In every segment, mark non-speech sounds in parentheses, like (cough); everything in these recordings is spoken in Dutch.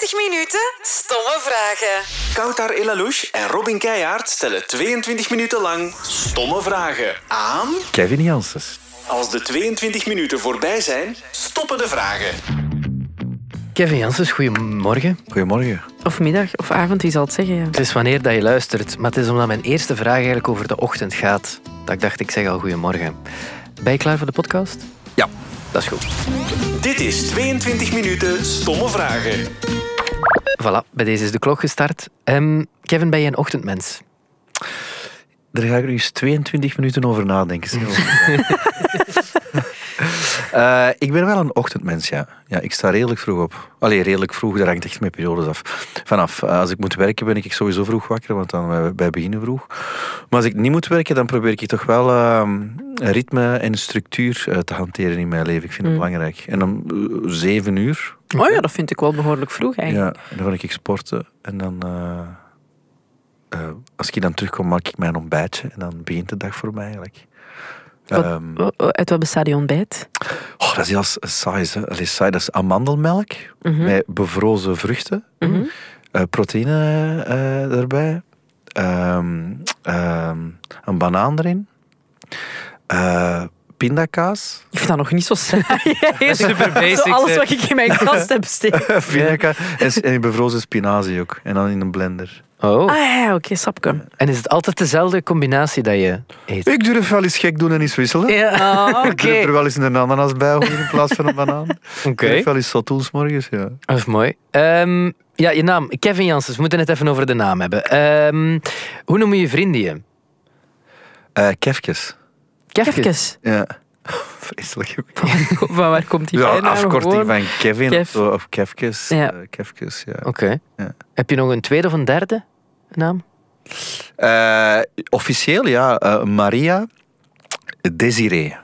22 minuten stomme vragen. Koutar Elalouche en Robin Keijaard stellen 22 minuten lang stomme vragen aan... Kevin Janssens. Als de 22 minuten voorbij zijn, stoppen de vragen. Kevin Janssens, goedemorgen. Goedemorgen. Of middag of avond, wie zal het zeggen? Ja. Het is wanneer dat je luistert, maar het is omdat mijn eerste vraag eigenlijk over de ochtend gaat. Dat ik dacht, ik zeg al goedemorgen. Ben je klaar voor de podcast? Ja. Dat is goed. Dit is 22 minuten stomme vragen. Voilà, bij deze is de klok gestart. Ehm, Kevin, ben je een ochtendmens? Daar ga ik nu eens 22 minuten over nadenken. (laughs) Eh, ik ben wel een ochtendmens, ja. ja. Ik sta redelijk vroeg op. Allee, redelijk vroeg, dat hangt echt met periodes af. Vanaf, eh, als ik moet werken ben ik sowieso vroeg wakker, want dan wij, wij beginnen vroeg. Maar als ik niet moet werken, dan probeer ik toch wel eh, een ritme en structuur eh, te hanteren in mijn leven. Ik vind het belangrijk. En om eh, zeven uur, Oh ja, dat vind ik wel behoorlijk vroeg eigenlijk. ja, dan ga ik sporten. En dan, eh, eh, als ik dan terugkom, maak ik mijn ontbijtje. En dan begint de dag voor mij eigenlijk. Wat- oh, Uit wat bestaat die ontbijt? Oh, dat is heel saai. Hè. Saai. Dat is amandelmelk met bevrozen vruchten. Mhm. eh, proteïne erbij. Ehm, ehm, een banaan erin. Pindakaas. Ik vind dat nog niet zo saai. (laughs) Super basic, Zo alles wat ik in mijn kast heb steken. (laughs) pindakaas en, en bevrozen spinazie ook. En dan in een blender. Oh. Ah ja, oké, sapke. En is het altijd dezelfde combinatie dat je eet? Ik durf wel eens gek doen en eens wisselen. Ja, Ah, (laughs) oké. Ik durf er wel eens een ananas bij gooien in plaats van een banaan. Oké, Ik durf wel eens zo doen 's morgens, ja. dat is mooi. Ehm, ja, je naam, Kevin Janssens. We moeten het even over de naam hebben. Ehm, hoe noemen je vrienden je? Eh Kefkes. Kevkes. Even. Ja. (laughs) Vreselijk. Van waar komt die Ja, bijnaam? afkorting Gewoon? van Kevin Kev. of, zo, of Kefkes. Ja. Eh, Kefkes, ja. Oké. Ja. Heb je nog een tweede of een derde naam? Eh, officieel, ja. eh, Maria Desiree.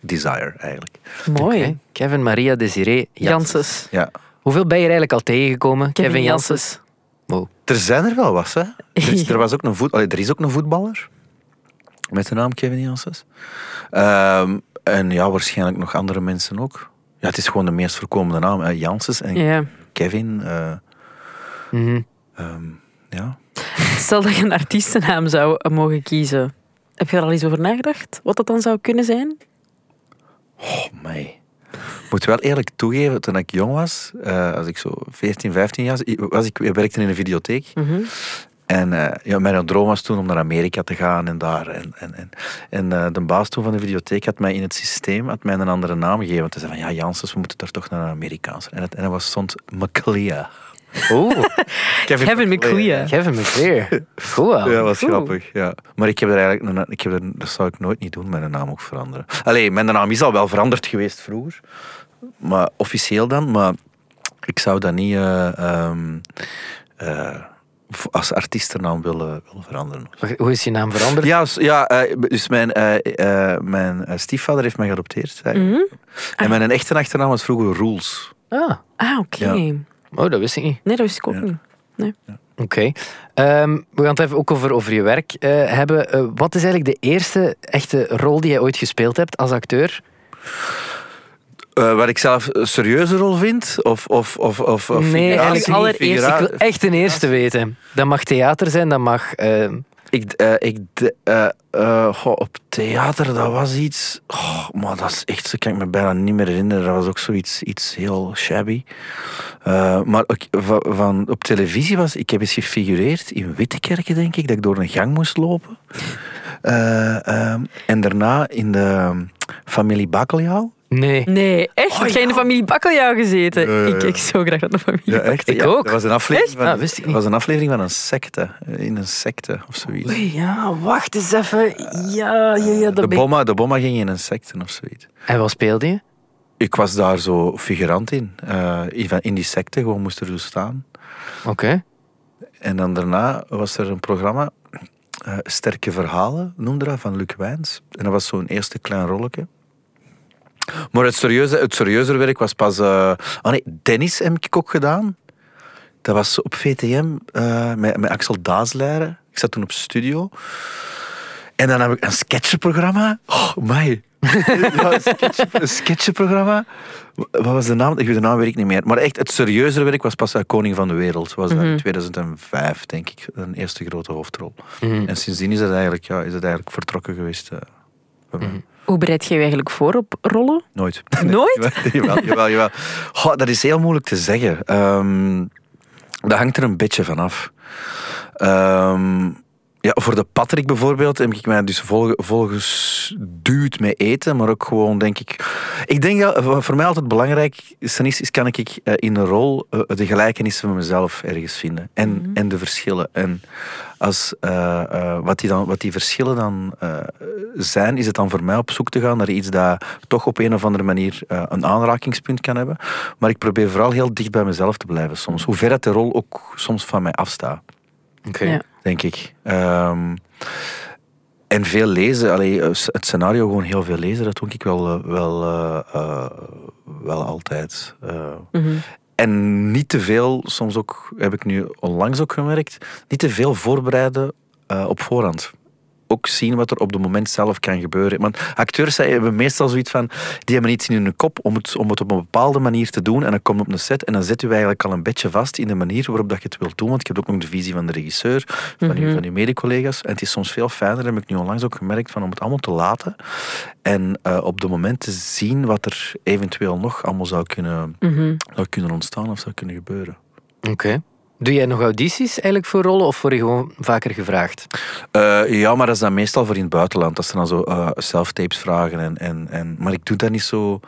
Desire, eigenlijk. Mooi. Oké. Kevin Maria Desiree Janssens. Ja. Hoeveel ben je er eigenlijk al tegengekomen? Kevin Kevin Janssens. Wow. Er zijn er wel wat, hè. Er is, (laughs) er was ook een, voet, allee, er is ook een voetballer. Met de naam Kevin Janssens. Ehm, en ja, waarschijnlijk nog andere mensen ook. Ja, het is gewoon de meest voorkomende naam. hè. Janssens en. Kevin. eh, Mhm. ehm, ja. Stel dat je een artiestennaam zou mogen kiezen. Heb je er al eens over nagedacht? Wat dat dan zou kunnen zijn? Oh, mij. Ik moet wel eerlijk toegeven, toen ik jong was, eh, als ik zo 14, 15 jaar was, ik ik werkte in een videotheek. Mhm. En eh, ja, mijn droom was toen om naar Amerika te gaan en daar. En, en, en, en eh, de baas toen van de videotheek had mij in het systeem had mij een andere naam gegeven. Want hij zei van, ja, Janssens, we moeten daar toch naar een Amerikaans. En, het, en dat was, stond McLea. (laughs) Oh, Kevin McLea. Kevin McClear. Goed wel. (laughs) Ja, dat was grappig. Ja. Maar ik heb er eigenlijk, een- ik heb er, dat zou ik nooit niet doen, mijn naam ook veranderen. Allee, mijn naam is al wel veranderd geweest vroeger. Maar officieel dan. Maar ik zou dat niet eh, ehm, eh, als artiestennaam willen, willen veranderen. Hoe is je naam veranderd? Ja, ja eh, dus mijn, eh, eh, mijn stiefvader heeft mij geadopteerd. Mhm. En mijn echte achternaam was vroeger Rules. Ah, Ah, oké. Ja. oh, dat wist ik niet. Nee, dat wist ik ook Ja. niet. Nee. Oké. Ehm, we gaan het even ook over, over je werk eh, hebben. Wat is eigenlijk de eerste echte rol die jij ooit gespeeld hebt als acteur? Eh, wat ik zelf een serieuze rol vind? Of, of, of, of, of Nee, eigenlijk allereerst. Ik wil echt een eerste weten. Dat mag theater zijn, dat mag... ehm, Ik, eh, ik, eh, goh, op theater, dat was iets. Oh, maar dat is echt, dat kan ik me bijna niet meer herinneren. Dat was ook zoiets iets heel shabby. Maar ook van, op televisie was. Ik heb eens gefigureerd in Wittekerken, denk ik, dat ik door een gang moest lopen. Eh, ehm, en daarna in de ehm, familie Bakkeljauw. Nee. Nee, echt? Heb jij in de familie Bakkeljauw gezeten? Ja, ja, ja. Ik, ik zo graag naar de familie Ja, echt. Ik ja. ook. Dat was een aflevering, Echt? van, Ah, wist ik niet. was een, aflevering van een secte. eh, In een secte of zoiets. Oei, ja, wacht eens even. Ja, ja, ja, De bomma, de bomma ging in een secte of zoiets. En wat speelde je? Ik was daar zo figurant in. eh, in die secte, gewoon moest er zo staan. Oké. En dan daarna was er een programma, eh, Sterke Verhalen, noemde dat, van Luc Wijns. En dat was zo'n eerste klein rolletje. Maar het, serieuze, het serieuzer werk was pas... eh oh nee, Dennis heb ik ook gedaan. Dat was op VTM eh, met, met Axel Daasleiren. Ik zat toen op studio. En dan heb ik een sketchprogramma. Oh, my. (laughs) ja, een, sketch, een sketchprogramma. Wat was de naam? Ik weet de naam weet ik niet meer. Maar echt, het serieuze werk was pas uh, Koning van de Wereld. was dat in 2005, denk ik. Een eerste grote hoofdrol. Mhm. En sindsdien is het eigenlijk, ja, is het eigenlijk vertrokken geweest. eh, bij mij. Hoe bereid je je eigenlijk voor op rollen? Nooit. (laughs) Nooit? jawel, jawel, jawel. Goh, dat is heel moeilijk te zeggen. Ehm, dat hangt er een beetje vanaf. Ehm ja, voor de Patrick bijvoorbeeld heb ik mij dus vol, volgesduwd met eten, maar ook gewoon denk ik... Ik denk dat voor- voor mij altijd belangrijk is, is, kan ik eh, in een rol eh, de gelijkenissen van mezelf ergens vinden. En, en de verschillen. En als, eh, eh, wat, die dan, wat die verschillen dan eh, zijn, is het dan voor mij op zoek te gaan naar iets dat toch op een of andere manier eh, een aanrakingspunt kan hebben. Maar ik probeer vooral heel dicht bij mezelf te blijven soms. Hoe ver dat de rol ook soms van mij afstaat Oké. Ja. denk ik. Ehm, en veel lezen, allee, het scenario gewoon heel veel lezen, dat doe ik wel, eh, wel, eh, eh, wel altijd. Mhm. En niet te veel, soms ook, heb ik nu onlangs ook gemerkt, niet te veel voorbereiden op voorhand. Ook zien wat er op het moment zelf kan gebeuren. Want acteurs zij hebben meestal zoiets van, die hebben iets in hun kop om het, om het op een bepaalde manier te doen. En dan komt op een set en dan zet u eigenlijk al een beetje vast in de manier waarop dat je het wilt doen. Want je hebt ook nog de visie van de regisseur, van, uw, van uw mede-collega's. En het is soms veel fijner, heb ik nu onlangs ook gemerkt, van om het allemaal te laten. En eh, op het moment te zien wat er eventueel nog allemaal zou kunnen, Mhm. zou kunnen ontstaan of zou kunnen gebeuren. Oké. Doe jij nog audities eigenlijk voor rollen of word je gewoon vaker gevraagd? Eh, ja, maar dat is dan meestal voor in het buitenland. Dat ze dan zo eh self-tapes vragen. En, en, en, maar ik doe dat niet zo...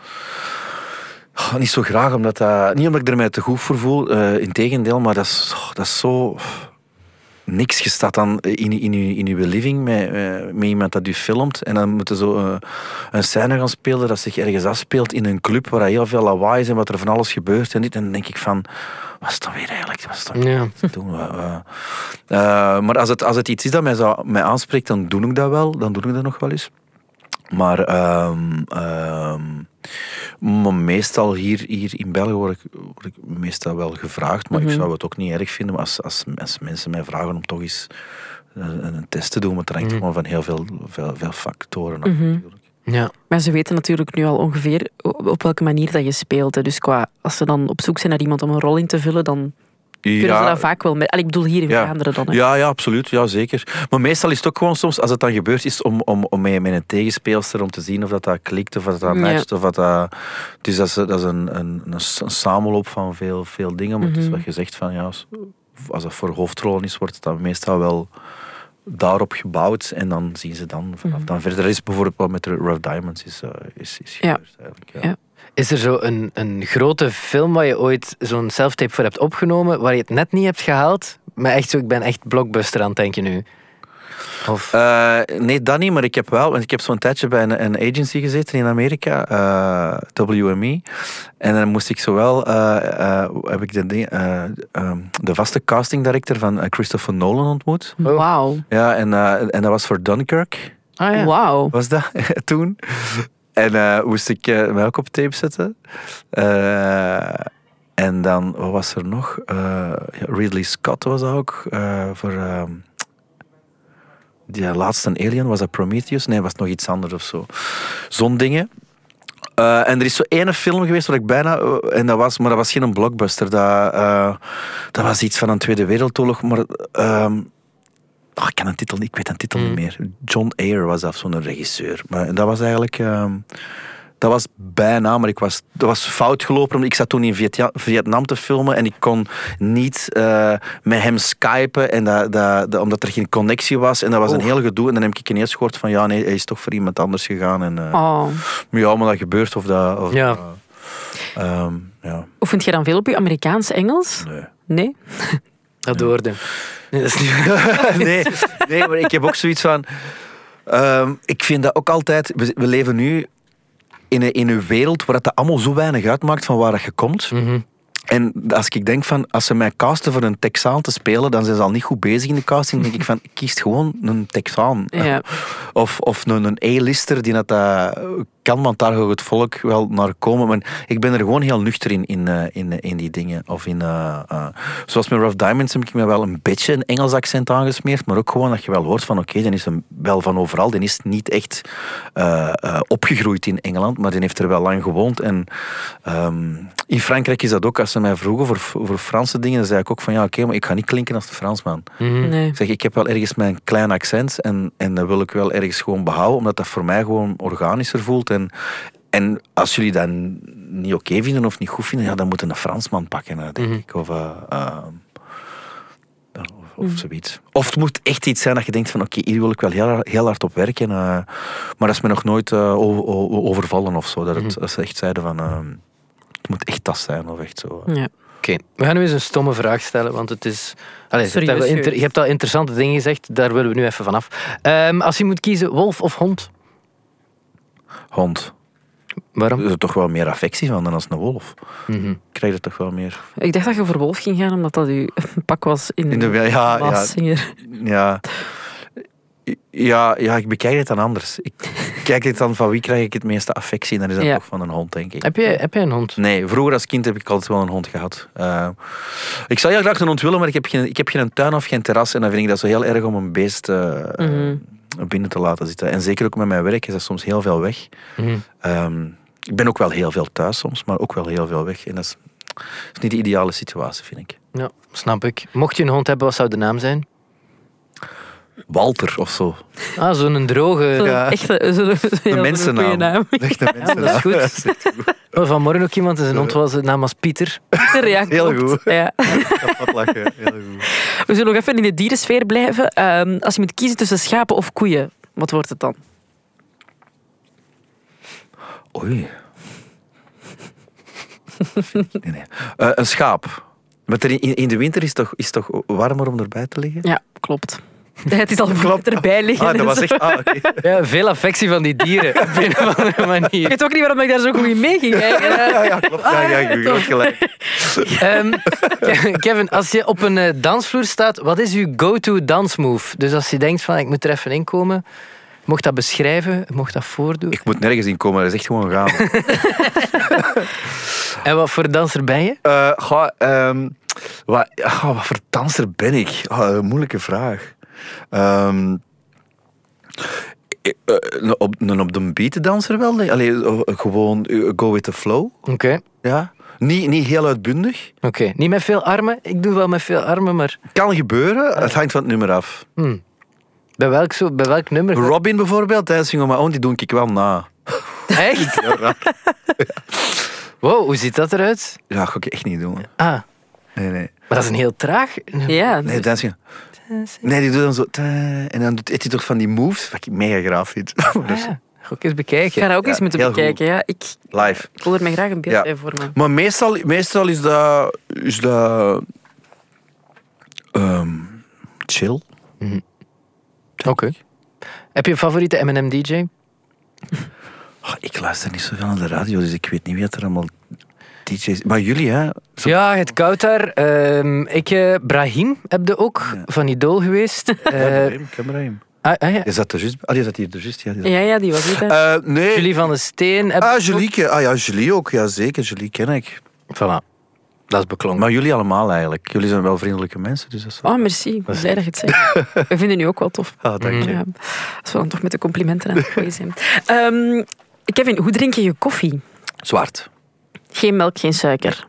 Oh, niet zo graag, omdat dat... Niet omdat ik er mij te goed voor voel, eh integendeel, maar dat is, oh, dat is zo... Niks. Je staat dan in, in, in uw living met, met iemand dat u filmt en dan moeten zo een scène gaan spelen dat zich ergens afspeelt in een club waar heel veel lawaai is en wat er van alles gebeurt en dit. En dan denk ik van, wat is dat weer eigenlijk? Wat is dat Ja. doen? Eh, eh. Eh, maar als het, als het iets is dat mij, zou, mij aanspreekt, dan doe ik dat wel. Dan doe ik dat nog wel eens. Maar, ehm, ehm, maar meestal hier, hier in België word ik, word ik meestal wel gevraagd. Maar ik zou het ook niet erg vinden als, als, als mensen mij vragen om toch eens een, een test te doen. Want dat hangt gewoon van heel veel, veel, veel factoren af. natuurlijk. Ja. Maar ze weten natuurlijk nu al ongeveer op welke manier dat je speelt. hè. Dus qua, als ze dan op zoek zijn naar iemand om een rol in te vullen, dan kunnen ze dat vaak wel... Met, ik bedoel hier in Ja. Vlaanderen dan. hè. Ja, ja, absoluut. Ja, zeker. Maar meestal is het ook gewoon soms, als het dan gebeurt, is om, om, om met, een tegenspeelster om te zien of dat, dat klikt, of dat dat Ja. matcht. Of dat dat, dus dat is, dat is een, een, een, samenloop van veel, veel dingen. Maar het is wat je zegt van, ja, als, als het voor hoofdrollen is, wordt het dan meestal wel daarop gebouwd. En dan zien ze dan vanaf dan verder. Dat is bijvoorbeeld wat met de Rough Diamonds is, eh, is, is Ja. gebeurd eigenlijk. Ja. Ja. Is er zo een, een grote film waar je ooit zo'n self-tape voor hebt opgenomen, waar je het net niet hebt gehaald? Maar echt zo, ik ben echt blockbuster aan het denken nu. Of, Eh, nee, dat niet, maar ik heb wel, want ik heb zo'n tijdje bij een, een agency gezeten in Amerika, eh, WME. En dan moest ik zowel, eh, eh, heb ik de, ding- eh, ehm, de vaste casting director van Christopher Nolan ontmoet. Wauw. Ja, en, eh, en dat was voor Dunkirk, ah ja. Wauw. was dat (laughs) toen. En eh, moest ik mij ook op tape zetten. Eh, en dan, wat was er nog? Eh, Ridley Scott was dat ook, eh, voor... ehm, die laatste Alien, was dat Prometheus? Nee, was het nog iets anders of zo. Zo'n dingen. Eh, en er is zo ene film geweest waar ik bijna... eh, en dat was, maar dat was geen blockbuster. Dat, eh, dat was iets van een Tweede Wereldoorlog. Maar... ehm, oh, ik, kan een titel, niet- ik weet een titel niet meer. John Ayer was dat, zo'n regisseur. Maar dat was eigenlijk... dat was bijna, maar ik was, dat was fout gelopen. omdat Ik zat toen in Vietja- Vietnam te filmen en ik kon niet eh, met hem skypen. En dat, dat, dat- omdat er geen connectie was. En dat was een heel gedoe. En dan heb ik ineens gehoord van ja, nee, hij is toch voor iemand anders gegaan. En, eh, Oh. Ja, maar dat gebeurt of dat... Of, Ja. ehm, ja, Oefent je dan veel op je Amerikaans-Engels? nee. Nee? Dat hoorde. Nee, dat is niet (laughs) nee, nee, maar ik heb ook zoiets van. ehm, ik vind dat ook altijd. We, we leven nu in een, in een wereld waar het dat allemaal zo weinig uitmaakt van waar dat je komt. Mhm. En als ik denk van, als ze mij casten voor een Texaan te spelen, dan zijn ze al niet goed bezig in de casting. Dan denk ik van, (laughs) kies gewoon een Texaan. Ja. (laughs) Of, of een, een A-lister die dat, eh, kan, want daar gaat het volk wel naar komen. Maar ik ben er gewoon heel nuchter in, in, eh, in, in die dingen. Of in, eh, eh, zoals met Rough Diamonds heb ik me wel een beetje een Engels accent aangesmeerd, maar ook gewoon dat je wel hoort van oké, die is hem wel van overal. Die is niet echt eh, eh, opgegroeid in Engeland, maar die heeft er wel lang gewoond. En ehm, in Frankrijk is dat ook, als ze mij vroegen voor, voor Franse dingen, dan zei ik ook van ja, oké, maar ik ga niet klinken als de Fransman. Nee. Ik zeg, ik heb wel ergens mijn klein accent en, en dat wil ik wel ergens gewoon behouden, omdat dat voor mij gewoon organischer voelt. En, en als jullie dat niet oké vinden of niet goed vinden, ja, dan moeten een Fransman pakken, denk ik. Of, eh, eh, of, of zoiets. Of het moet echt iets zijn dat je denkt van oké, hier wil ik wel heel, heel hard op werken. eh, maar dat is me nog nooit eh, overvallen of zo. Dat, het, dat ze echt zeiden van eh, het moet echt dat zijn of echt zo. Ja. Oké, we gaan nu eens een stomme vraag stellen, want het is... Allee, je, hebt al inter- serieus. je hebt al interessante dingen gezegd, daar willen we nu even vanaf. Ehm als je moet kiezen, wolf of hond? Hond. Waarom? Er is er toch wel meer affectie van dan als een wolf. Mhm. Ik krijg er toch wel meer. Ik dacht dat je voor wolf ging gaan, omdat dat uw (laughs) pak was in, In de, ja, ja, ja. Ja, ja, ik bekijk het dan anders. Ik kijk het dan van wie krijg ik het meeste affectie. En dat is dan Ja. toch van een hond, denk ik. Heb, je, heb je een hond? Nee, vroeger als kind heb ik altijd wel een hond gehad. Eh, ik zou heel graag een hond willen, maar ik heb, geen, ik heb geen tuin of geen terras. En dan vind ik dat zo heel erg om een beest eh, Mhm. Binnen te laten zitten. En zeker ook met mijn werk is dat soms heel veel weg. Mhm. Ehm, ik ben ook wel heel veel thuis soms, maar ook wel heel veel weg. En dat is, dat is niet de ideale situatie, vind ik. Ja, snap ik. Mocht je een hond hebben, wat zou de naam zijn? Walter of zo. Ah, zo'n droge... Ja. zo'n Een mensennaam. naam. Echt een Ja, dat is goed. (laughs) Vanmorgen ook iemand en zijn hond was naam als Pieter. Ja, Heel klopt. goed. Ja. Kapot lachen. Heel goed. We zullen nog even in de dierensfeer blijven. Ehm, als je moet kiezen tussen schapen of koeien, wat wordt het dan? Oei. Nee, nee. Eh, een schaap. Maar er in, in de winter is het toch, is het toch warmer om erbij te liggen? Ja, klopt. (laughs) Het is al Klopt. erbij liggen. Ah, dat was echt... Ah. (laughs) Ja, veel affectie van die dieren, op een of andere Ik manier. weet ook niet waarom ik daar zo goed in mee ging. eigenlijk. Ja, ja, klopt. Ja, ja, je hebt gelijk. Ehm, Kevin, als je op een eh, dansvloer staat, wat is uw go-to dansmove? Dus als je denkt van, ik moet er even in komen, mocht dat beschrijven, mocht dat voordoen. Ik moet nergens in komen, dat is echt gewoon gaan. (laughs) En wat voor danser ben je? Eh, ga, ehm, wat, voor danser ben ik? Ah, een moeilijke vraag. Ehm, eh, eh, een op, een op de beat danser wel. Allee, eh, gewoon go with the flow. Oké. Ja. Niet, niet heel uitbundig. Oké, niet met veel armen. Ik doe wel met veel armen, maar Kan gebeuren, het hangt van het nummer af. hmm. bij, welk zo, bij welk nummer? Robin bijvoorbeeld, tijdens Sing on My Own, die doe ik wel na. Echt? (laughs) Wow, hoe ziet dat eruit? Ja, dat ga ik echt niet doen. Ah, Nee, nee. maar dat is een heel traag. Ja, Nee, dus- dansje. Nee, die doet dan zo... En dan doet heeft hij toch van die moves, wat ik mega graaf vind. (laughs) Ah, Dus ja. Ga ik eens ik bekijken. ga dat ook Ja, eens moeten goed. bekijken. Ja. Ik, live. ik wil er mij graag een beeld Ja. bij vormen. Maar meestal, meestal is dat... Is dat ehm, chill. Oké. Heb je een favoriete M&M-DJ? Oh, ik luister niet zoveel naar de radio, dus ik weet niet wie het er allemaal DJ's... Maar jullie, hè? Zo- Ja, het koud daar. Ehm, ik, eh, Brahim, heb je ook Ja. van Idol geweest. Ja, Eh, Brahim, ken Brahim. ah, ah, ja. Je zat er juist... Ah, die zat hier er juist, ja. Ja, ja, die was hier. hè. Eh, nee. Julie van de Steen. Heb Ah, Julie. Ah ja, Julie ook. Ja, zeker. Julie ken ik. Voilà. Dat is beklonken. Maar jullie allemaal eigenlijk. Jullie zijn wel vriendelijke mensen, dus dat is wel- Oh, merci. Ik ben blij dat je het zegt. (laughs) We vinden u ook wel tof. Ah, dank je. Ja, als we dan toch met de complimenten aan het gooien zijn. Ehm, Kevin, hoe drink je je koffie? Zwart. Geen melk, geen suiker?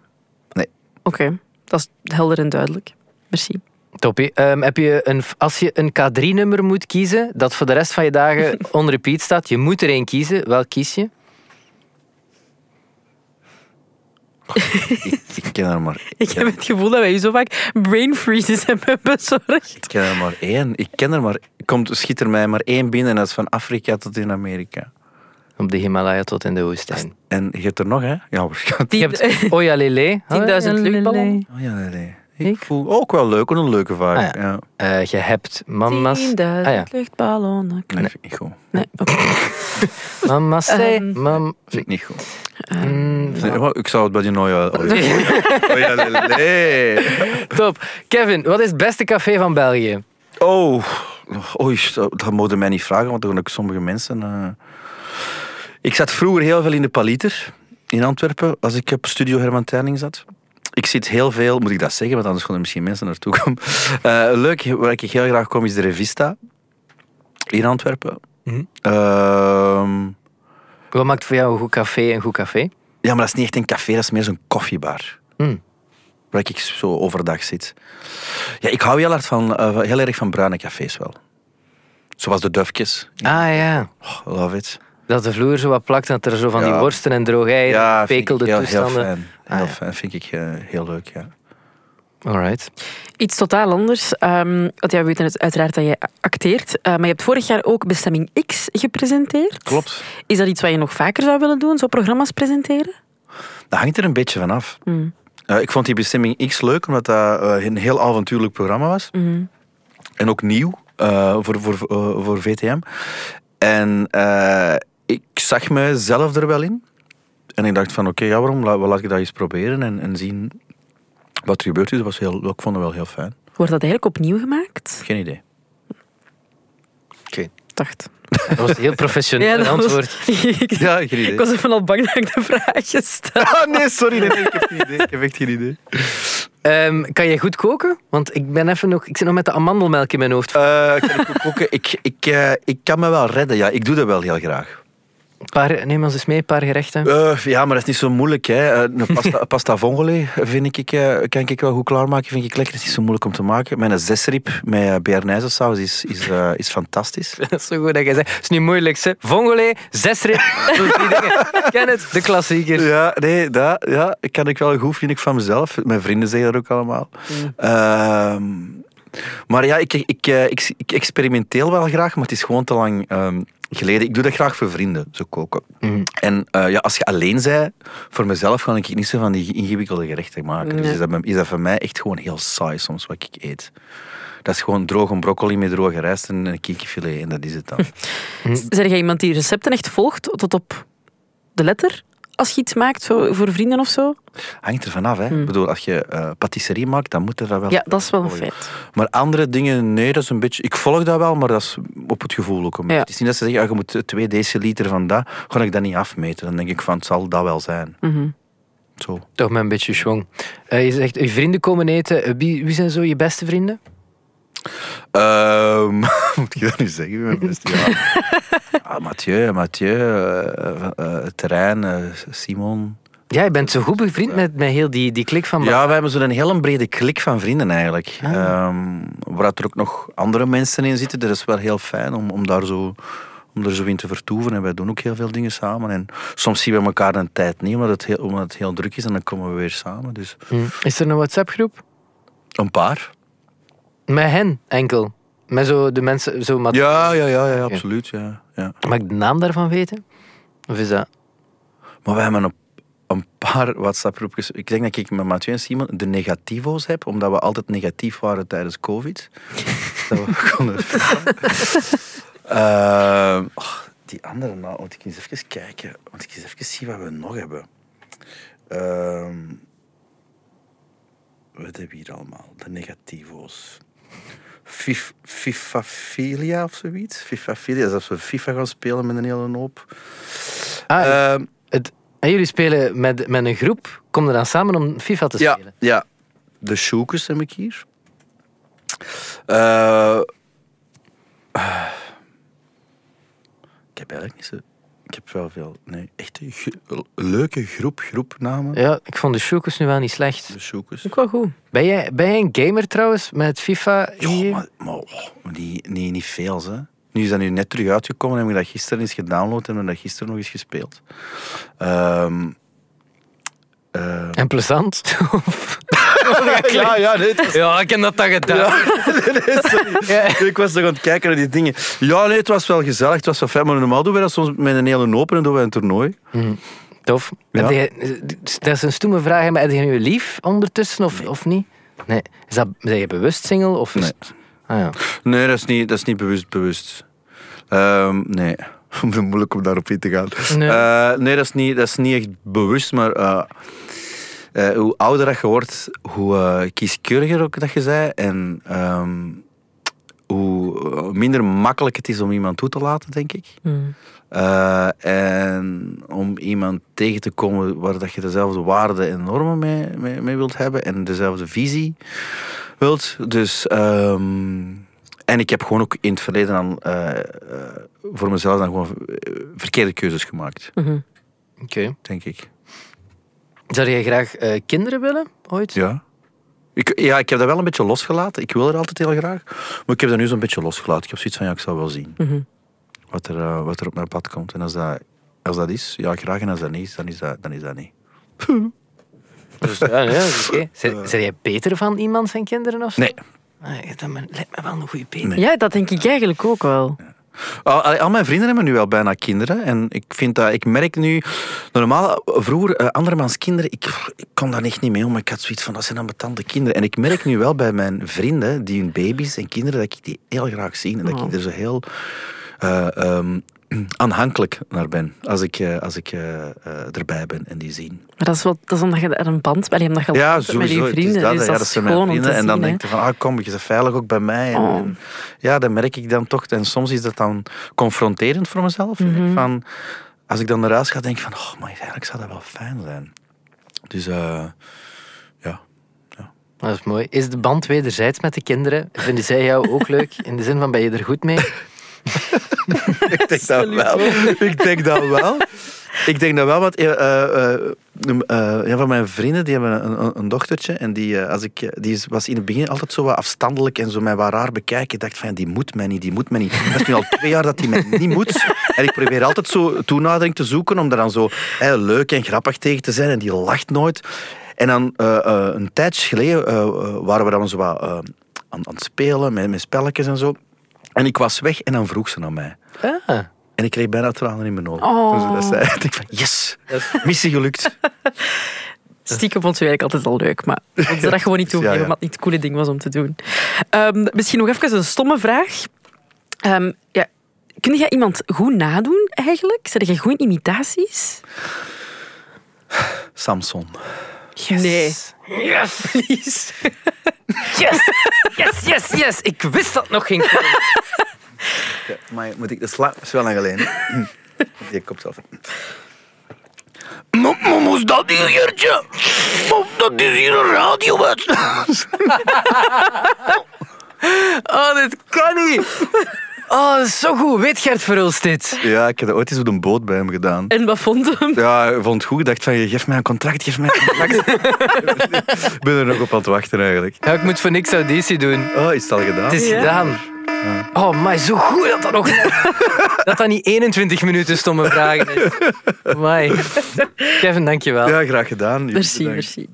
Nee. Oké, dat is helder en duidelijk. Merci. Toppie. Ehm, heb je een, als je een K3-nummer moet kiezen, dat voor de rest van je dagen (laughs) on repeat staat, je moet er één kiezen. Welk kies je? ik, ik ken er maar (laughs) Ik heb het gevoel dat wij zo vaak brain freezes (laughs) hebben bezorgd. Ik ken er maar één. Ik ken er maar... Komt, schiet er mij maar één binnen en dat is van Afrika tot in Amerika. Op de Himalaya tot in de woestijn. En je hebt er nog, hè? Ja, waarschijnlijk. Je hebt Oyalele. 10.000 luchtballonnen. Oh, ja, nee, nee. Ik, Ik? voel ook wel leuk, een leuke vibe. Ah, ja. Eh, je hebt mama's... 10.000 Ah, ja. luchtballonnen. Nee, vind ik niet goed. Nee, oké. (laughs) Mama say, Ehm. mam... Vind ik niet goed. Mm, Nee, maar ik zou het bij die. Oh, (laughs) lele. top. Kevin, wat is het beste café van België? Oh, oei, dat, dat mogen mij niet vragen, want dan gaan ook sommige mensen... eh, Ik zat vroeger heel veel in de Paliter in Antwerpen, als ik op Studio Herman Terning zat. Ik zit heel veel, moet ik dat zeggen, want anders gaan er misschien mensen naartoe komen. (laughs) Eh, leuk, waar ik heel graag kom, is de Revista in Antwerpen. Ehm, Wat maakt voor jou een goed café een goed café? ja, maar dat is niet echt een café, dat is meer zo'n koffiebar. Hmm. Waar ik zo overdag zit. Ja, ik hou heel erg van, eh, heel erg van bruine cafés wel. Zoals de Dufjes. Ah ja. Oh, love it. Dat de vloer zo wat plakt, dat er zo van die worsten en droog eieren, Ja, vind ik pekelde heel, toestanden. Heel fijn. Ah, Heel ja. fijn, vind ik eh, heel leuk, ja. Alright. Iets totaal anders. ehm want ja, we weten het uiteraard dat je acteert. eh, maar je hebt vorig jaar ook Bestemming X gepresenteerd. Klopt. Is dat iets wat je nog vaker zou willen doen, zo programma's presenteren? Dat hangt er een beetje van af. Mm. Eh, ik vond die bestemming X leuk, omdat dat een heel avontuurlijk programma was. Mhm. En ook nieuw eh, voor, voor, voor VTM. En eh, ik zag mezelf er wel in. En ik dacht van, oké, ja, waarom laat, laat ik dat eens proberen en, en zien wat er gebeurt is. Dat was heel, ik vond het wel heel fijn. Wordt dat eigenlijk opnieuw gemaakt? Geen idee. Ik dacht. Dat was een heel professioneel antwoord. (laughs) ik, Ja, geen idee. ik was even al bang dat ik de vraagje stel. Ah, nee, sorry. Nee, nee, ik heb geen idee. Ik heb echt geen idee. Ehm, kan jij goed koken? Want ik ben even nog... Ik zit nog met de amandelmelk in mijn hoofd. Eh, kan ik goed koken? Ik, ik, eh, ik kan me wel redden, ja. Ik doe dat wel heel graag. Paar, neem ons eens mee, een paar gerechten. Eh, ja, maar dat is niet zo moeilijk. Hè. Eh, Een pasta, (laughs) pasta vongole vind ik, eh, kan ik wel goed klaarmaken. Vind ik lekker. Het is niet zo moeilijk om te maken. Mijn zesrib met uh, bearnaissaus is, is, is fantastisch. (laughs) Dat is zo goed dat je zegt. Het is niet moeilijk, hè. Vongole, zesrib, (laughs) zo die dingen. Ken het, de klassieker. Ja, nee, dat ja, kan ik wel goed, vind ik van mezelf. Mijn vrienden zeggen dat ook allemaal. Ehm, maar ja, ik, ik, ik, ik experimenteer wel graag, maar het is gewoon te lang ehm, geleden. Ik doe dat graag voor vrienden, zo koken. Mhm. En eh, ja, als je alleen bent, voor mezelf kan ik niet zo van die ingewikkelde gerechten maken. Dus is dat, is dat voor mij echt gewoon heel saai soms wat ik eet. Dat is gewoon droge broccoli met droge rijst en een kikkerfilet en dat is het dan. (laughs) Zeg jij iemand die recepten echt volgt tot op de letter? Als je iets maakt voor vrienden of zo? Hangt er vanaf, hè. Ik bedoel, als je eh patisserie maakt, dan moet er dat wel... Ja, dat is wel een feit. Maar andere dingen, nee, dat is een beetje... Ik volg dat wel, maar dat is op het gevoel ook een beetje. Ja. Het is niet dat ze zeggen, ja, je moet 2 deciliter van dat, ga ik dat niet afmeten. Dan denk ik van, het zal dat wel zijn. Mhm. Zo. Toch met een beetje schwung. Eh, je zegt, je vrienden komen eten. Eh, Wie, wie zijn zo je beste vrienden? Ehm, (laughs) moet ik dat nu zeggen? Mijn beste, ja. (laughs) Ah, Mathieu, Mathieu, eh, Terrein, eh, Simon. Ja, je bent zo goed bevriend met, met heel die, die klik van... Ja, wij hebben zo'n hele brede klik van vrienden eigenlijk. Ah. Ehm, waar er ook nog andere mensen in zitten. Dat is wel heel fijn om, om daar zo... Om er zo in te vertoeven. En wij doen ook heel veel dingen samen. En soms zien we elkaar een tijd niet, omdat het heel, omdat het heel druk is. En dan komen we weer samen. Dus Hm. Is er een WhatsApp-groep? een paar. Met hen enkel? Met zo de mensen... Zo mat- Ja, ja, ja, ja absoluut. Ja, ja. Mag ik de naam daarvan weten? Of is dat... Maar we hebben een, een paar WhatsApp-groepjes. Ik denk dat ik met Mathieu en Simon de negativo's heb, omdat we altijd negatief waren tijdens COVID. (laughs) dat we konden... (laughs) Oh, die andere nou, moet ik eens even kijken. Moet ik eens even zien wat we nog hebben. Ehm, wat hebben we hier allemaal? De negativo's. Fif, Fifafilia of zoiets. Fifafilia, dat is als we FIFA gaan spelen met een hele hoop. Ah, Ehm, het, en jullie spelen met, met een groep. Kom er dan samen om FIFA te Ja, spelen? ja. De Shoekers heb ik hier. Eh, ik heb eigenlijk niet zo... Ik heb wel veel... Nee, echt een leuke groep, groepnamen. Ja, ik vond de Shookers nu wel niet slecht. De Shoekers. Ook wel goed. Ben jij, ben jij een gamer trouwens, met FIFA Ja, maar, maar oh, niet, niet, niet veel, hè. Nu is dat nu net terug uitgekomen en heb ik dat gisteren eens gedownload en heb dat gisteren nog eens gespeeld. Ehm eh, En plezant? (laughs) ja, (laughs) ja, nee, was- ja, ik heb dat dan gedaan. (laughs) nee. Ja. Ik was toch aan het kijken naar die dingen. Ja, nee, het was wel gezellig, het was wel fijn. Maar normaal doen wij dat soms met een hele open en doen wij een toernooi. Tof. Ja. Heb jij- dat is een stoeme vraag, maar heb je nu lief ondertussen of, of niet? Nee. Is dat, ben je bewust single? Of Nee. het- Ah, ja. Nee, dat is niet, dat is niet bewust bewust. Ehm, nee, (laughs) moeilijk om daarop in te gaan. Nee. Eh, nee, dat is niet, dat is niet echt bewust, maar eh, eh, hoe ouder dat je wordt, hoe eh, kieskeuriger ook dat je zei. En ehm, hoe minder makkelijk het is om iemand toe te laten, denk ik. Mm. Uh, en om iemand tegen te komen waar dat je dezelfde waarden en normen mee, mee, mee wilt hebben en dezelfde visie wilt. Dus, um, en ik heb gewoon ook in het verleden dan uh, uh, voor mezelf dan gewoon verkeerde keuzes gemaakt. Mm -hmm. Oké. Okay. Denk ik. Zou jij graag kinderen willen, ooit? Ja. Ik, ja, ik heb dat wel een beetje losgelaten. Ik wil er altijd heel graag. Maar ik heb dat nu zo'n beetje losgelaten. Ik heb zoiets van, ja, ik zal wel zien. Mm -hmm. wat, er, uh, wat er op mijn pad komt. En als dat, als dat is, ja, graag. En als dat niet is, dan is dat, dan is dat niet. (laughs) Dus, ja, nee, okay. Zijn jij beter van iemand zijn kinderen of zo? Nee. Ah, dat lijkt me wel een goede beter. Nee. Ja, dat denk ik eigenlijk ook wel. Al, al, mijn vrienden hebben nu wel bijna kinderen. En ik vind dat, ik merk nu, normaal, vroeger, uh, andermans kinderen, ik, ik kon daar echt niet mee om. Ik had zoiets van, dat zijn ambetante kinderen. En ik merk nu wel bij mijn vrienden, die hun baby's en kinderen, dat ik die heel graag zie. En dat Oh. ik er zo heel uh, um, (clears throat) aanhankelijk naar ben. Als ik, uh, als ik erbij ben en die zien. Maar dat is, wel, dat is omdat je er een band bij hebt, je ja, met je vrienden. dat, dus ja, dat, dat is zijn mijn gewoon om vrienden. te En dan zien, denk je van, ah, kom, je bent veilig ook bij mij. En, Oh. en, ja, dat merk ik dan toch. En soms is dat dan confronterend voor mezelf. Mm -hmm. van, als ik dan naar huis ga, denk ik van, oh, maar eigenlijk zou dat wel fijn zijn. Dus, uh, ja. ja. Dat is mooi. Is de band wederzijds met de kinderen? Vinden zij jou ook leuk? In de zin van, ben je er goed mee? (laughs) (laughs) ik denk dat wel. Ik denk dat wel. Ik denk dat wel, want uh, uh, uh, ja, van mijn vrienden die hebben een, een, een dochtertje. En die, als ik, die was in het begin altijd zo wat afstandelijk en zo mij wat raar bekijken. Ik dacht van, die moet mij niet, die moet mij niet. Dat is nu al twee jaar dat die mij niet moet. En ik probeer altijd zo toenadering te zoeken om er dan zo hey, leuk en grappig tegen te zijn. En die lacht nooit. En dan een tijdje geleden waren we dan zo wat aan, aan het spelen met, met spelletjes en zo. En ik was weg en dan vroeg ze naar mij. Ah. En ik kreeg bijna tranen in mijn ogen. Oh. Toen ze dat zei. (laughs) Ik dacht van, yes, missie gelukt. (laughs) Stiekem vond ze eigenlijk altijd al leuk, maar ze dat gewoon niet (laughs) toegeven, ja, ja. omdat het niet het coole ding was om te doen. Um, misschien nog even een stomme vraag. Um, ja, kun je iemand goed nadoen eigenlijk? Zijn je goed in imitaties? Samson. Yes. Nee. Yes! Please. Yes! Yes, yes, yes! Ik wist dat nog ging komen. Maar moet ik de sla... Dat is wel lang geleden. (laughs) Die kop zelf. Moest dat hier, Gertje? Dat is hier een radiowedstrijd. (laughs) Oh, dit kan niet. Oh, dat is zo goed. Weet Gert Verhulst dit? Ja, ik heb dat ooit eens op een boot bij hem gedaan. En wat vond je hem? Ja, ik vond het goed. Ik dacht van, geef mij een contract, geef mij een contract. (laughs) ik ben er nog op aan het wachten eigenlijk. Ja, ik moet voor niks auditie doen. Oh, is het al gedaan? Het is Ja. gedaan. Oh, maar zo goed dat dat nog... (laughs) dat dat niet 21 minuten stomme vragen is. Amai. Kevin, dankjewel. Ja, graag gedaan. Merci, Bedankt. merci.